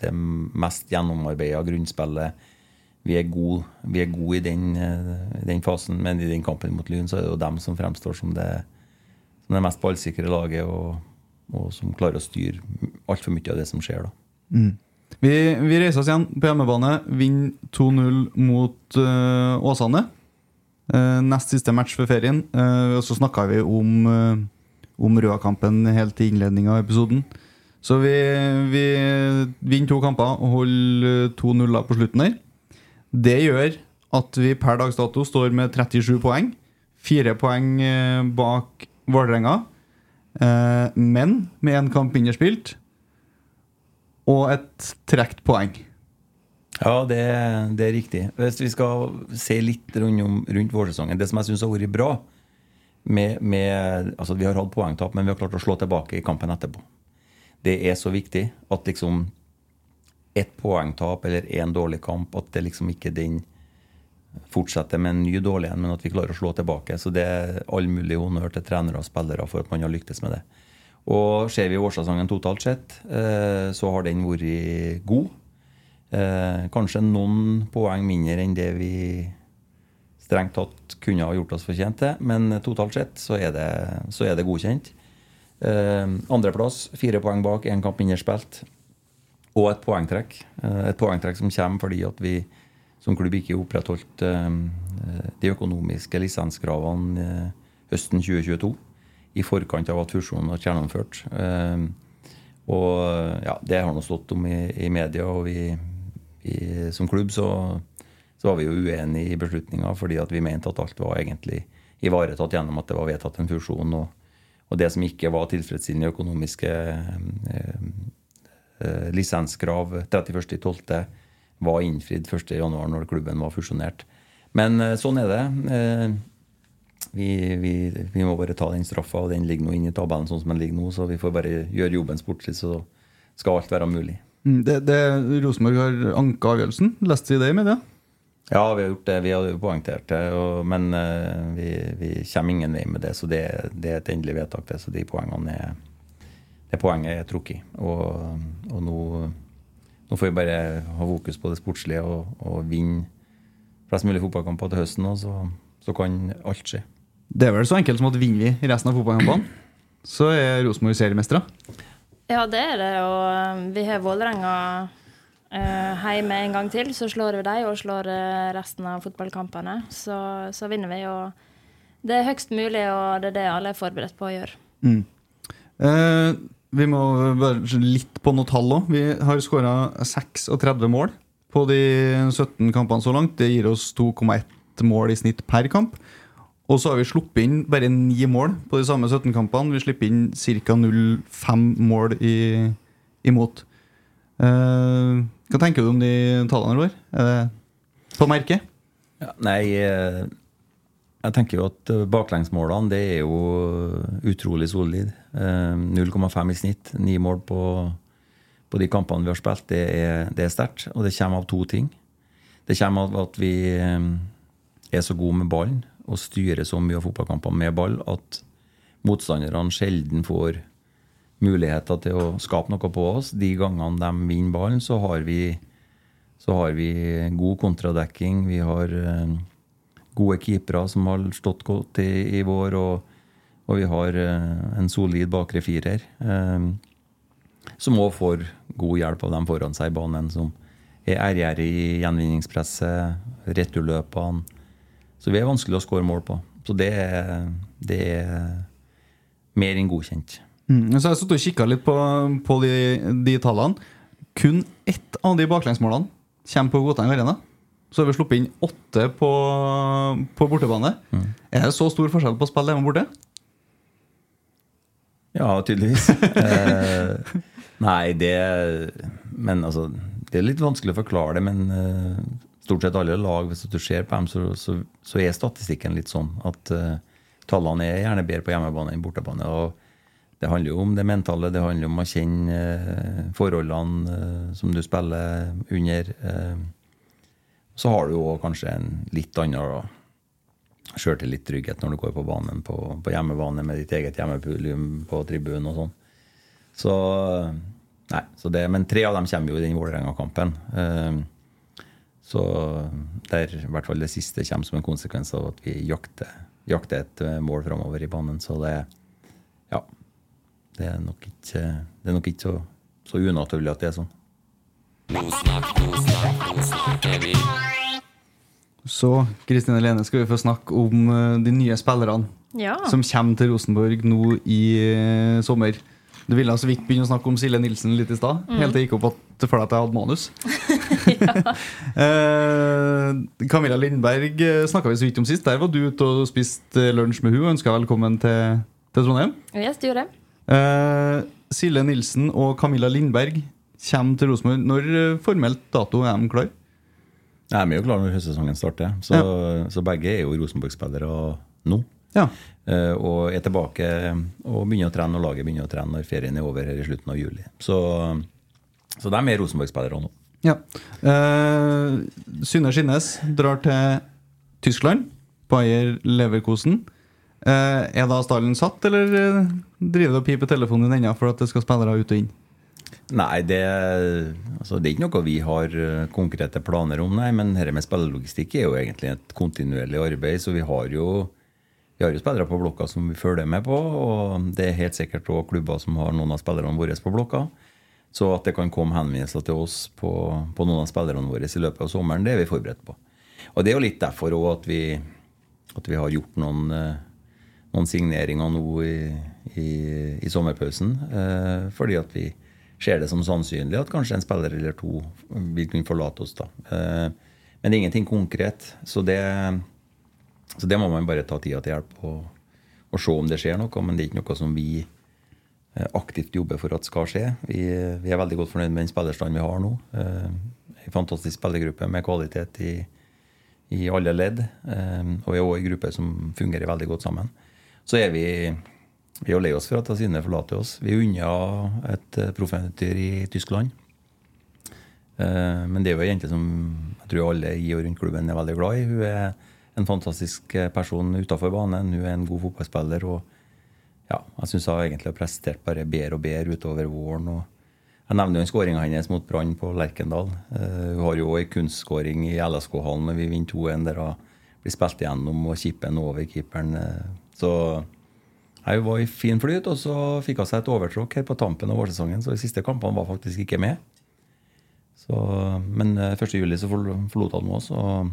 det mest gjennomarbeida grunnspillet. vi er gode, vi er i den, den, fasen, men i den kampen mot Lyn så er det jo dem som fremstår som det, som det mest ballsikre laget, og, og, som klarer å styre altfor mye av det som skjer. da. Mm. Vi, vi, reiser oss igjen på hjemmebane, vinner 2-0 mot uh, Åsane. Uh, nest siste match før ferien. Uh, og så snakka vi om, uh, om Røa-kampen helt til innledninga av episoden. Så vi, vi vinner to kamper og holder 2-0 på slutten her. Det gjør at vi per dags dato står med 37 poeng. Fire poeng bak Vålerenga. Men med én kamp mindre spilt og et trukket poeng. Ja, det, det, er riktig. Hvis vi skal se litt rundt, rundt vårsesongen Det som jeg syns har vært bra med, med, altså Vi har hatt poengtap, men vi har klart å slå tilbake i kampen etterpå. Det er så viktig at liksom ett poengtap eller én dårlig kamp, at det liksom ikke den fortsetter med en ny dårlig en, men at vi klarer å slå tilbake. Så det er all mulig honnør til trenere og spillere for at man har lyktes med det. Og ser vi årssesongen totalt sett, eh, så har den vært god. Eh, kanskje noen poeng mindre enn det vi strengt tatt kunne ha gjort oss fortjent til, men totalt sett så er det, så er det godkjent. Eh, andreplass, fire poeng bak, én kamp mindre spilt og et poengtrekk. Et poengtrekk som kommer fordi at vi som klubb ikke opprettholdt de økonomiske lisenskravene høsten 2022 i forkant av at fusjonen ble gjennomført. Og ja, Det har nå stått om i, i media, og vi, vi, som klubb så, så var vi jo uenige i beslutninga fordi vi mente at alt var egentlig ivaretatt gjennom at det var vedtatt en fusjon. Og, og det som ikke var tilfredsstillende økonomiske eh, eh, lisenskrav 31.12. var innfridd 1.1. når klubben var fusjonert. Men eh, sånn er det. Eh, vi, vi, vi, må bare ta den straffa, og den ligger nå inne i tabellen sånn som den ligger nå, så vi får bare gjøre jobben sportslig, så skal alt være mulig. Mm, det, det Rosenborg har anka avgjørelsen. Leste vi det i media? Ja, vi har gjort det. Vi har poengtert det. Og, men uh, vi, vi, kommer ingen vei med det. Så det, det er et endelig vedtak, det. Så de poengene er, det poenget er trukket. Og, og nå, nå, får vi bare ha fokus på det sportslige og, og vinne flest mulig fotballkamper til høsten, og så, så, kan alt skje. Det er vel så enkelt som at vinner vi resten av fotballkampene, så er Rosenborg seriemestere? Ja, det er det. Og um, vi har Vålerenga eh, hjemme en gang til. Så slår vi dem og slår eh, resten av fotballkampene. Så, så vinner vi. Og det er høyst mulig, og det er det alle er forberedt på å gjøre. Mm. Eh, vi må være litt på noe tall òg. Vi har skåra 36 mål på de 17 kampene så langt. Det gir oss 2,1 mål i snitt per kamp. Og så har vi sluppet inn bare ni mål på de samme 17 kampene. Vi slipper inn ca. 0,5 mål i, imot. Uh, hva tenker du om de tallene, Roar? Det på merket? Ja, nei, eh, jeg tenker jo at eh, baklengsmålene det er jo utrolig solid. 0,5 eh, i snitt. Ni mål på, på, de kampene vi har spilt. Det er, er sterkt. Og det kommer av to ting. Det kommer av at vi eh, er så gode med ballen og styrer så mye av fotballkampene med ball at motstanderne sjelden får muligheter til å skape noe på oss. De gangene de vinner ballen, så har vi, så har vi god kontradekking. Vi har gode keepere som har stått godt i, i vår, og, og, vi har uh, en solid bakre firer. Um, som òg får god hjelp av dem foran seg i banen, som er ærgjerrig i gjenvinningspresset, returløpene. Så vi er vanskelig å skåre mål på. Så det, det er mer enn godkjent. Mm, så Jeg har og kikka litt på, på de, de, tallene. Kun ett av de baklengsmålene kommer på Godteng Arena. Så har vi sluppet inn åtte på, på bortebane. Mm. Er det så stor forskjell på å spille hjemme og borte? Ja, tydeligvis. eh, nei, det Men altså Det er litt vanskelig å forklare det, men eh, stort sett alle lag, hvis du ser på dem, så, så, så er statistikken litt sånn at uh, tallene er gjerne bedre på hjemmebane enn bortebane. og det handler jo om det mentale, det handler om å kjenne uh, forholdene uh, som du spiller under. Så har du jo kanskje en litt annen sjøltillit, trygghet, når du går på banen på, på hjemmebane med ditt eget hjemmepublikum på tribunen og sånn. Så Nei, så det, men tre av dem kommer jo i den Vålerenga-kampen. Eh, Så der i hvert fall det siste kommer som en konsekvens av at vi jakter, jakter et eh, mål framover i banen. Så det Ja. Det er nok ikke, det er nok ikke så, så unaturlig at det er sånn. Så Kristine Lene skal vi få snakke om eh, de nye spillerne Ja. som kommer til Rosenborg nå i eh, sommer. Du ville så vidt begynne å snakke om Silje Nilsen litt i stad, helt til jeg gikk opp at, deg at jeg hadde manus. eh, Camilla Lindberg snakka vi så vidt om sist. Der var du ute og spiste lunsj med hun og ønska velkommen til, til Trondheim. Yes, det gjorde jeg. Eh, Silje Nilsen og Camilla Lindberg kommer til Rosenborg. Når eh, formelt dato er de klar? Jeg er jo klar når høstsesongen starter, så, så begge er jo Rosenborg-spillere nå. Ja. Uh, og er tilbake og begynner å trene når laget begynner å trene når ferien er over her i slutten av juli. Så, så de er Rosenborg-spillere nå. Ja. Uh, Synne Skinnes drar til Tyskland. Bayer Leverkosen. Uh, er da stallen satt, eller eh, driver du og piper telefonen ennå for at det skal spillere ut og inn? Nei, det, altså, det er ikke noe vi har eh, konkrete planer om, nei. Men dette med spillelogistikk er jo egentlig et kontinuerlig arbeid. Så vi har jo, vi har jo spillere på blokka som vi følger med på. Og det er helt sikkert òg klubber som har noen av spillerne våre på blokka. Så at det kan komme henvendelser til oss på, på noen av spillerne våre i løpet av sommeren, det er vi forberedt på. Og det er jo litt derfor òg at, at vi har gjort noen, eh, noen signeringer nå i, i, i sommerpausen. Eh, fordi at vi ser det som sannsynlig at kanskje en spiller eller to vil kunne forlate oss. da. Eh, men det er ingenting konkret. Så det, så det må man bare ta tida til hjelp og, og se om det skjer noe. Men det er ikke noe som vi aktivt jobber for at skal skje. Vi, vi er veldig godt fornøyd med den spillerstanden vi har nå. Eh, en fantastisk spillergruppe med kvalitet i, i alle ledd. Eh, og vi er òg en gruppe som fungerer veldig godt sammen. Så er vi vi er lei oss for at Asine forlater oss. Vi unna et eh, proffeventyr i Tyskland. Eh, Men det er jo ei jente som jeg tror alle i og rundt klubben er veldig glad i. Hun er en fantastisk eh, person utafor banen. Hun er en god fotballspiller. og ja, Jeg syns hun egentlig har prestert bare bedre og bedre utover våren. jeg nevner jo skåringa hennes mot Brann på Lerkendal. Uh, hun har jo ei kunstskåring i LSK-hallen men vi vinner 2-1, der hun blir spilt igjennom og kippen over keeperen. Uh, så hun var i fin flyt, og så fikk hun seg et overtråkk her på tampen av vårsesongen, så de siste kampene var faktisk ikke med. Så, men uh, 1.7 så forlot hun oss, og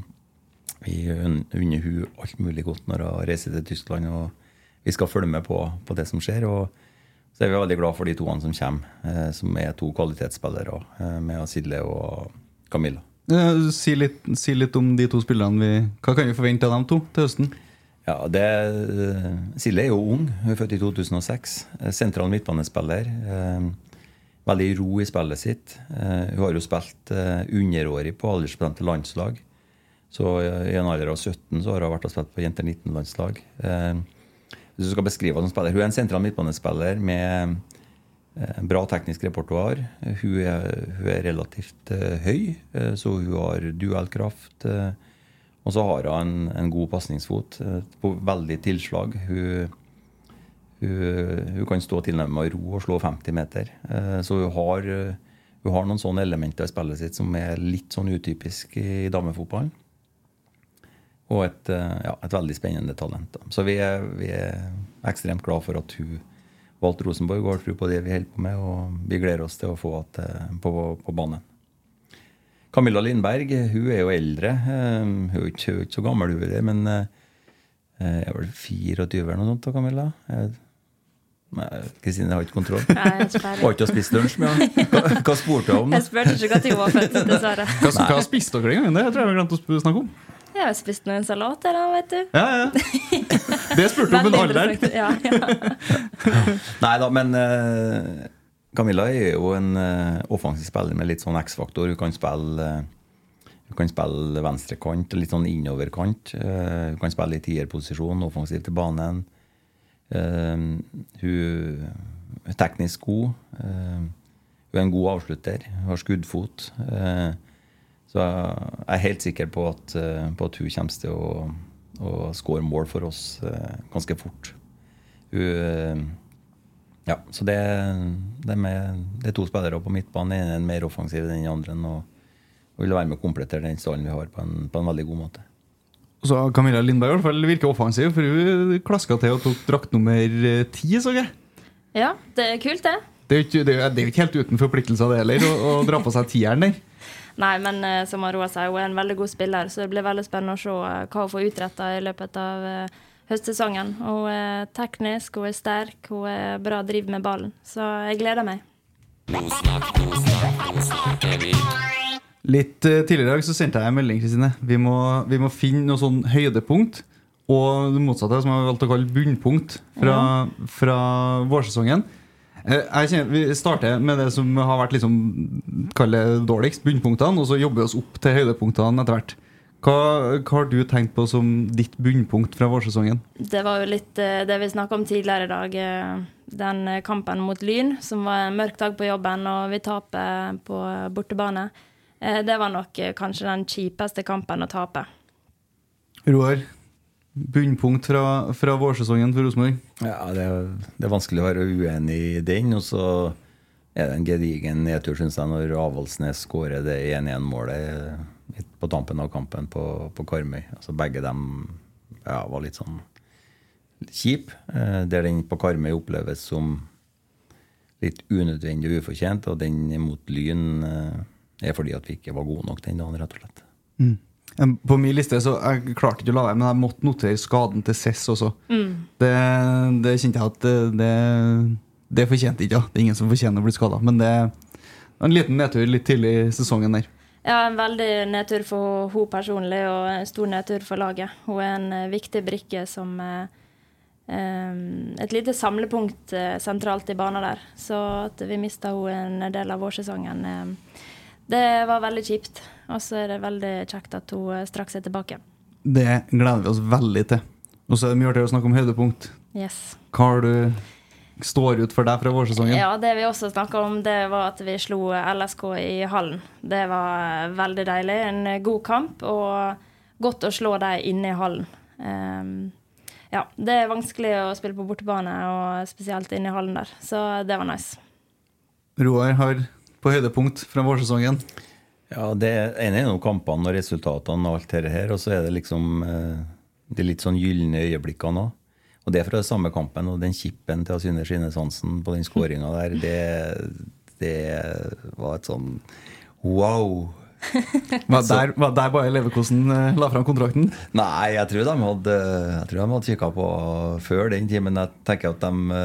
vi unner hun alt mulig godt når hun reiser til Tyskland. og Vi skal følge med på, på det som skjer. og så er vi veldig glad for de toene som kommer, eh, som er to kvalitetsspillere, eh, med Silje og Camilla. Eh, Si litt, si litt om de to spillerne. Vi, hva kan vi forvente av dem to til høsten? Ja, det, Silje er jo ung. Hun er født i 2006. eh, Sentral midtbanespiller. eh, Veldig ro i spillet sitt. Eh, Hun har jo spilt eh, underårig på aldersbestemte landslag. Så eh, i en alder av 17 så har hun vært og spilt på jenter 19-landslag. Hvis du skal beskrive henne som spiller Hun er en sentral midtbanespiller med eh, bra teknisk repertoar. Hun, hun er relativt eh, høy, eh, så hun har duellkraft. og så har hun en, en god pasningsfot på veldig tilslag. Hun, hun, hun kan stå tilnærmet ro og slå 50 meter. Så hun har, hun har noen sånne elementer i spillet sitt som er litt sånn utypisk i damefotballen. Og et, eh, ja, et veldig spennende talent. Da. Så vi er, vi er ekstremt glad for at hun valgte Rosenborg og har tro på det vi holder på med. Og vi gleder oss til å få henne på, på banen. Camilla Lindberg hun er jo eldre. Eh, Hun er jo ikke, ikke så gammel, hun er, men jeg er vel 24 eller noe sånt. Camilla? Kristine har ikke kontroll. Er ikke Var ikke og spist lunsj med henne? Hva, hva spurte hun om? Jeg spurte ikke når hun var født, dessverre. Hva, hva spiste dere den gangen? Det tror jeg vi glemte å snakke om. Jeg har spist noen salater, da, vet du. Ja, ja. Det spurte du om en alder. Ja, ja. Nei da, men uh, Camilla er jo en uh, offensiv spiller med litt sånn X-faktor. Hun kan spille uh, hun kan spille venstrekant, litt sånn innoverkant. Hun kan spille i tierposisjon, offensiv til banen. Hun er teknisk god. Hun er en god avslutter. Hun har skuddfot. Eh, så jeg er helt sikker på at, eh, på at hun kommer til å, å skåre mål for oss eh, ganske fort. Hun eh, ja, så det, det, er med, det er to spillere på midtbanen. Den ene er mer offensiv enn den andre. Og, og vil være med å komplettere den stallen vi har, på en, på en veldig god måte. Og så Camilla Lindberg i hvert fall virker offensiv, for hun klaska til og tok drakt nummer ti, så jeg. Ja, det er kult, det. Det er jo ikke, det er er ikke helt uten forpliktelser, det heller, å, å dra på seg tieren der. Nei, men eh, som Aroa sier, hun er en veldig god spiller, så det blir veldig spennende å se eh, hva hun får utretta i løpet av eh, høstsesongen. Hun er teknisk, hun er sterk, hun er bra driv med ballen. Så jeg gleder meg. Litt tidligere i dag så sendte jeg en melding, Kristine. Vi må, vi må finne noe sånn høydepunkt, og det motsatte, som jeg har valgt å kalle bunnpunkt, fra, fra vårsesongen. Eh, Jeg kjenner, vi starter med det som har vært liksom, dårligst, bunnpunktene, og så jobber vi oss opp til høydepunktene etter hvert. Hva, hva har du tenkt på som ditt bunnpunkt fra vårsesongen? Det var jo litt eh, det vi snakka om tidligere i dag. eh, Den kampen mot Lyn, som var en mørk dag på jobben, og vi taper på bortebane. Eh, Det var nok kanskje den kjipeste kampen å tape. Roar, bunnpunkt fra, fra vårsesongen for Rosenborg? Ja, det er, det er vanskelig å være uenig i den. Og så er det en gedigen nedtur, syns jeg, når Avaldsnes skårer det 1-1-målet på tampen av kampen på, på Karmøy. Altså Begge dem ja, var litt sånn kjip. Eh, der den på Karmøy oppleves som litt unødvendig og ufortjent, og den mot Lyn eh, er fordi at vi ikke var gode nok den dagen, rett og slett. Mm. På min liste så Jeg klarte ikke å la være, men jeg måtte notere skaden til Cess også. Det, det kjente jeg at det, det, fortjente ikke. Ja. Det er ingen som fortjener å bli skada. Men det en liten nedtur litt tidlig i sesongen der. Ja, en veldig nedtur for hun personlig, og en stor nedtur for laget. Hun er en eh, viktig brikke som eh, eh, et lite samlepunkt sentralt i banen der. Så at vi mista henne en del av vårsesongen, det var veldig kjipt. Og så er det veldig kjekt at hun eh, straks er tilbake. Det gleder vi oss veldig til. Og så er det mye artigere å snakke om høydepunkt. Yes. Hva har du står ut for deg fra vårsesongen? Ja, det vi også snakka om, det var at vi slo LSK i hallen. Det var eh, veldig deilig. En eh, god kamp, og godt å slå dem inne i hallen. Um, ja, det er vanskelig å spille på bortebane, og spesielt inne i hallen der. Så det var nice. Roar har på høydepunkt fra vårsesongen. Ja, det ene er jo kampene og resultatene og alt dette her, og så er det liksom eh, de litt sånn gylne øyeblikkene òg. Og det er fra den samme kampen, og den kippen til Synne Skinnes Hansen på den skåringa der, det, det var et sånn wow. Var der, var der bare Leverkosen eh, la fram kontrakten? Nei, jeg tror de hadde Jeg tror de hadde kikka på før den tid, men jeg tenker at de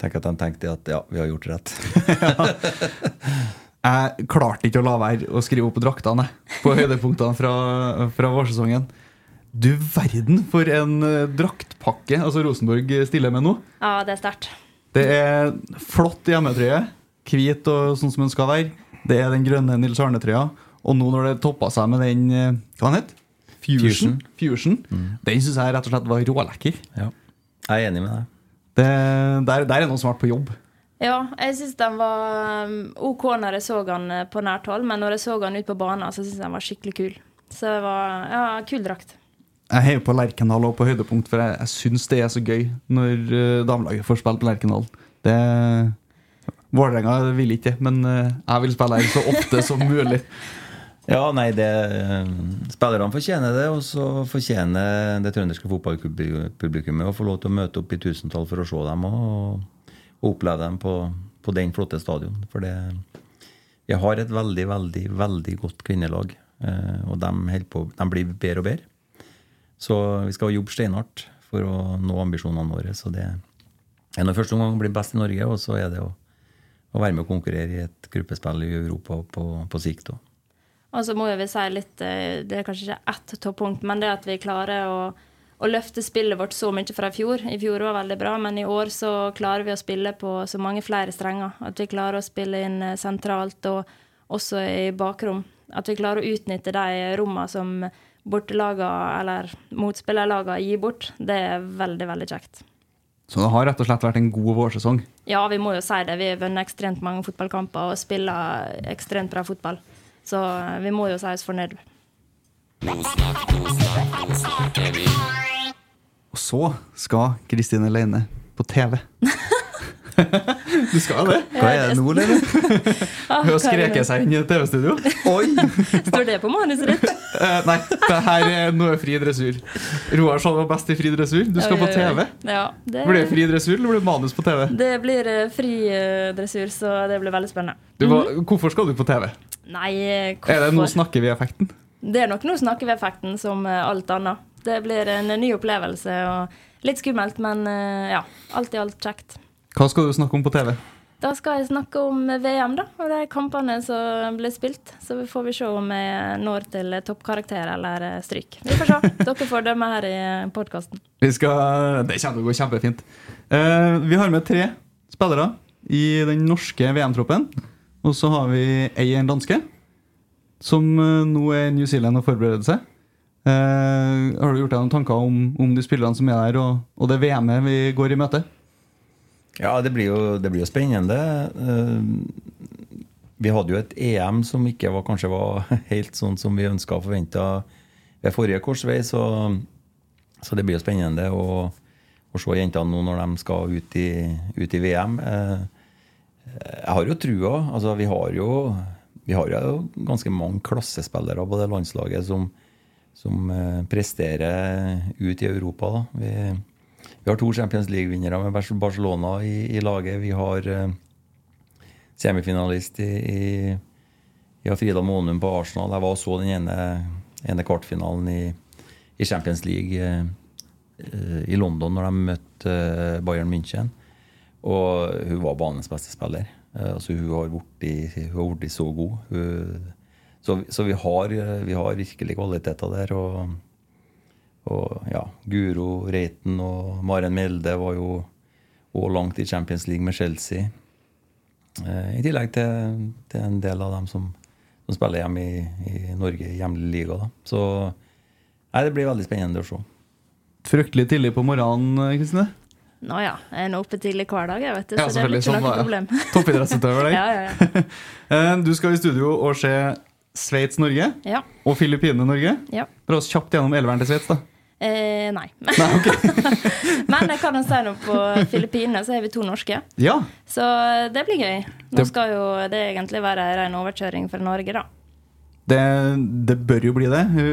tenker at de tenkte at ja, vi har gjort rett. Jeg klarte ikke å la være å skrive opp draktene på høydepunktene fra, fra vårsesongen. Du verden for en eh, draktpakke altså Rosenborg stiller med nå. Ja, det er sterkt. Det er flott hjemmetrøye. Hvit og sånn som den skal være. Det er den grønne Nils Arne-trøya. Og nå når det toppa seg med den eh, Hva den het Fusion. Fusion. Den syns jeg rett og slett var rålekker. Ja. Jeg er enig med deg. Det, der, der er noen som har vært på jobb. Ja, jeg syns den var um, OK når jeg så den eh, på nært hold, men når jeg så den ut på banen, så syns jeg den var skikkelig kul. Så det var ja, kul drakt. Jeg heier på Lerkendal og på høydepunkt, for jeg, jeg syns det er så gøy når uh, damelaget får spille på Lerkendal. Det Vålerenga vil ikke, men eh, jeg vil spille her så ofte som mulig. Ja, nei, det Spillerne fortjener det, og så fortjener det trønderske fotballpublikummet å få lov til å møte opp i tusentall for å se dem og, og oppleve dem på, på den flotte stadion. For det Vi har et veldig, veldig, veldig godt kvinnelag, eh, og de, på, de blir bedre og bedre. Så vi skal jobbe steinhardt for å nå ambisjonene våre. Så det er nå første gang å bli best i Norge, og så er det å, å være med å konkurrere i et gruppespill i Europa på, på sikt òg. Og så må vi si litt eh, Det er kanskje ikke ett toppunkt, men det at vi klarer å, å løfte spillet vårt så mye fra i fjor. I fjor var veldig bra, men i år så klarer vi å spille på så mange flere strenger. At vi klarer å spille inn eh, sentralt og også i bakrom. At vi klarer å utnytte de rommene som bortelagene eller motspillerlagene gir bort. Det er veldig, veldig kjekt. Så det har rett og slett vært en god vårsesong. Ja, vi må jo si det. Vi har vunnet ekstremt mange fotballkamper og spiller ekstremt bra fotball. Så vi må jo si oss fornøyd. Og så skal Kristine Leine på TV. Du skal det. Hva er det nå? Ah, Hun har skreket seg inn i TV-studio. Oi! Står det på manuset ditt? Eh, nei, det her er noe fri dressur. Roar sa det var best i fri dressur. Du skal Oi, på TV. oi. Ja, det, Blir det fri dressur, eller blir det manus på TV? det blir eh, fri eh, dressur, så det blir veldig spennende. Du, hva, hvorfor skal du på TV? Nei, eh, hvorfor? Er det noe snakker vi-effekten? Det er nok noe snakker vi effekten som eh, alt annet. Det blir en ny opplevelse og litt skummelt, men eh, ja, alt i alt kjekt. Hva skal du snakke om på TV? Da skal jeg snakke om VM da, og de kampene som blir spilt. Så får vi se om jeg når til toppkarakter eller eh, stryk. Vi får se. Dere får dømme her i podkasten. Det kommer til å gå kjempefint. Eh, vi har med tre spillere i den norske VM-troppen. Og så har vi en danske, som eh, nå er i New Zealand og forbereder seg. Eh, har du gjort deg noen tanker om, om de spillerne som er der, og, og det VM-et vi går i møte? Ja, det blir jo, det blir jo spennende. Eh, Vi hadde jo et EM som ikke var, kanskje var helt sånn som vi ønska og forventa ved forrige korsvei, så, så det blir jo spennende å, å se jentene nå når de skal ut i, ut i VM. Eh, Jeg har jo trua. Altså, vi har jo, vi har jo ganske mange klassespillere på det landslaget som, som eh, presterer ut i Europa. Da. Vi, vi har to Champions League-vinnere med Barcelona i, i laget. Vi har eh, semifinalist i, i, i Frida Monum på Arsenal. Jeg var og så den ene, ene kvartfinalen i, i Champions League eh, i London når de møtte eh, Bayern München. Og hun var banens beste spiller. Eh, altså, hun har blitt så god. Hun, så så vi, har, eh, vi har virkelig kvaliteter der. Og, og ja, Guro Reiten og Maren Melde var jo også langt i Champions League med Chelsea. Eh, I tillegg til, til en del av dem som, som spiller hjemme i, i Norge i hjemlig liga. Da. Så nei, det blir veldig spennende å se. Fryktelig tidlig på morgenen, Kristine. Nå ja, jeg er nå oppe tidlig hver dag, jeg vet du, Ja, så det er ikke noe det. problem. Toppidrettsutøver. Ja, ja, ja. Eh, Du skal i studio og se Sveits-Norge ja, og Filippinene-Norge. ja. Dra oss kjapt gjennom elveren til Sveits, da. Eh, nei. Nei, okay. Men jeg kan jo si noe på Filippinene, så har vi to norske. Ja. Så det blir gøy. Nå skal jo det egentlig være en ren overkjøring for Norge, da. Det, det bør jo bli det. Hun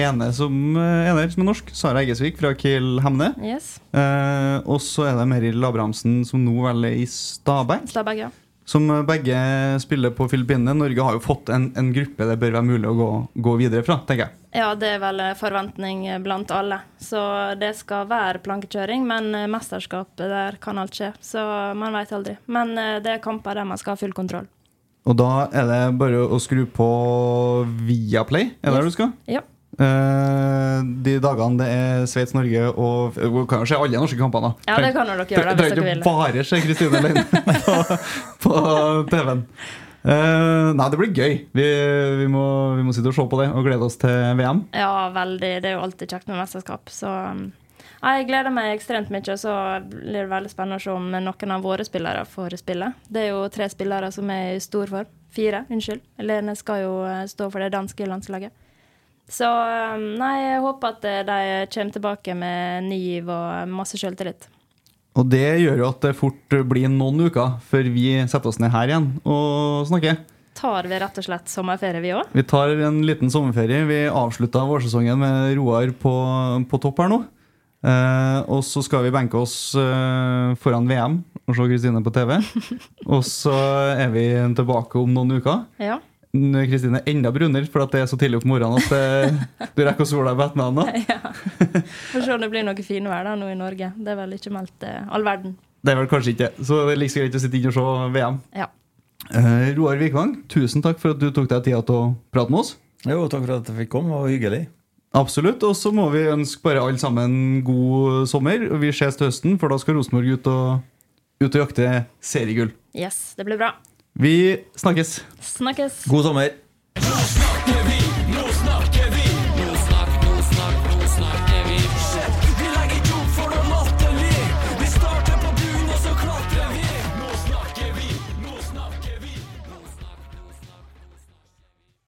ene som er som er norsk, Sara Eggesvik fra Kiel Hemne. Yes. Eh, og så er det Meril Abrahamsen, som nå vel er i Stabæk. Stabæk, ja. Som begge spiller på Filippinene. Norge har jo fått en, en gruppe det bør være mulig å gå, gå videre fra, tenker jeg. Ja, det er vel forventning blant alle. Så det skal være plankekjøring, men eh, mesterskapet der kan alt skje. Så man veit aldri. Men eh, det er kamper der man skal ha full kontroll. Og da er det bare å skru på Viaplay, er det der du skal? Ja. Uh, de dagene det er Sveits-Norge og Vi kan jo se alle norske kampene. Ja, det kan dere gjøre, da, hvis Trenger dere ikke vil. bare se Kristine Leine på, på TV-en. Uh, nei, det blir gøy. Vi, vi, må, vi må sitte og se på det og glede oss til VM. Ja, veldig. Det er jo alltid kjekt med mesterskap. Så um, jeg gleder meg ekstremt mye. og Så blir det veldig spennende å se om noen av våre spillere får spille. Det er jo tre spillere som er i stor form. Fire, unnskyld. Lene skal jo eh, stå for det danske landslaget. Så um, nei, jeg håper at eh, de kommer tilbake med ny giv og masse sjøltillit. Og det gjør jo at det fort blir noen uker før vi setter oss ned her igjen og snakker. Tar vi rett og slett sommerferie, vi òg? Vi tar en liten sommerferie. Vi avslutta vårsesongen med Roar på, på topp her nå. Eh, og så skal vi benke oss uh, foran VM og se Kristine på TV. og så er vi tilbake om noen uker. Ja. Kristine er enda brunere, for det er så tidlig på morgenen at det, du rekker å sole deg på ettermiddagen. ja. Får se om det blir noe finvær da nå i Norge. Det er vel ikke meldt uh, all verden. Det er vel kanskje ikke. Så det er like greit å sitte inne og se VM. Ja. Eh, Roar Vikvang, tusen takk for at du tok deg tida til å prate med oss. Jo, takk for at jeg fikk komme. Det var hyggelig. Absolutt. Og så må vi ønske bare alle sammen god sommer. Vi ses til høsten, for da skal Rosenborg ut og, ut og jakte seriegull. Yes, det blir bra. Vi snakkes. Snakkes. God sommer!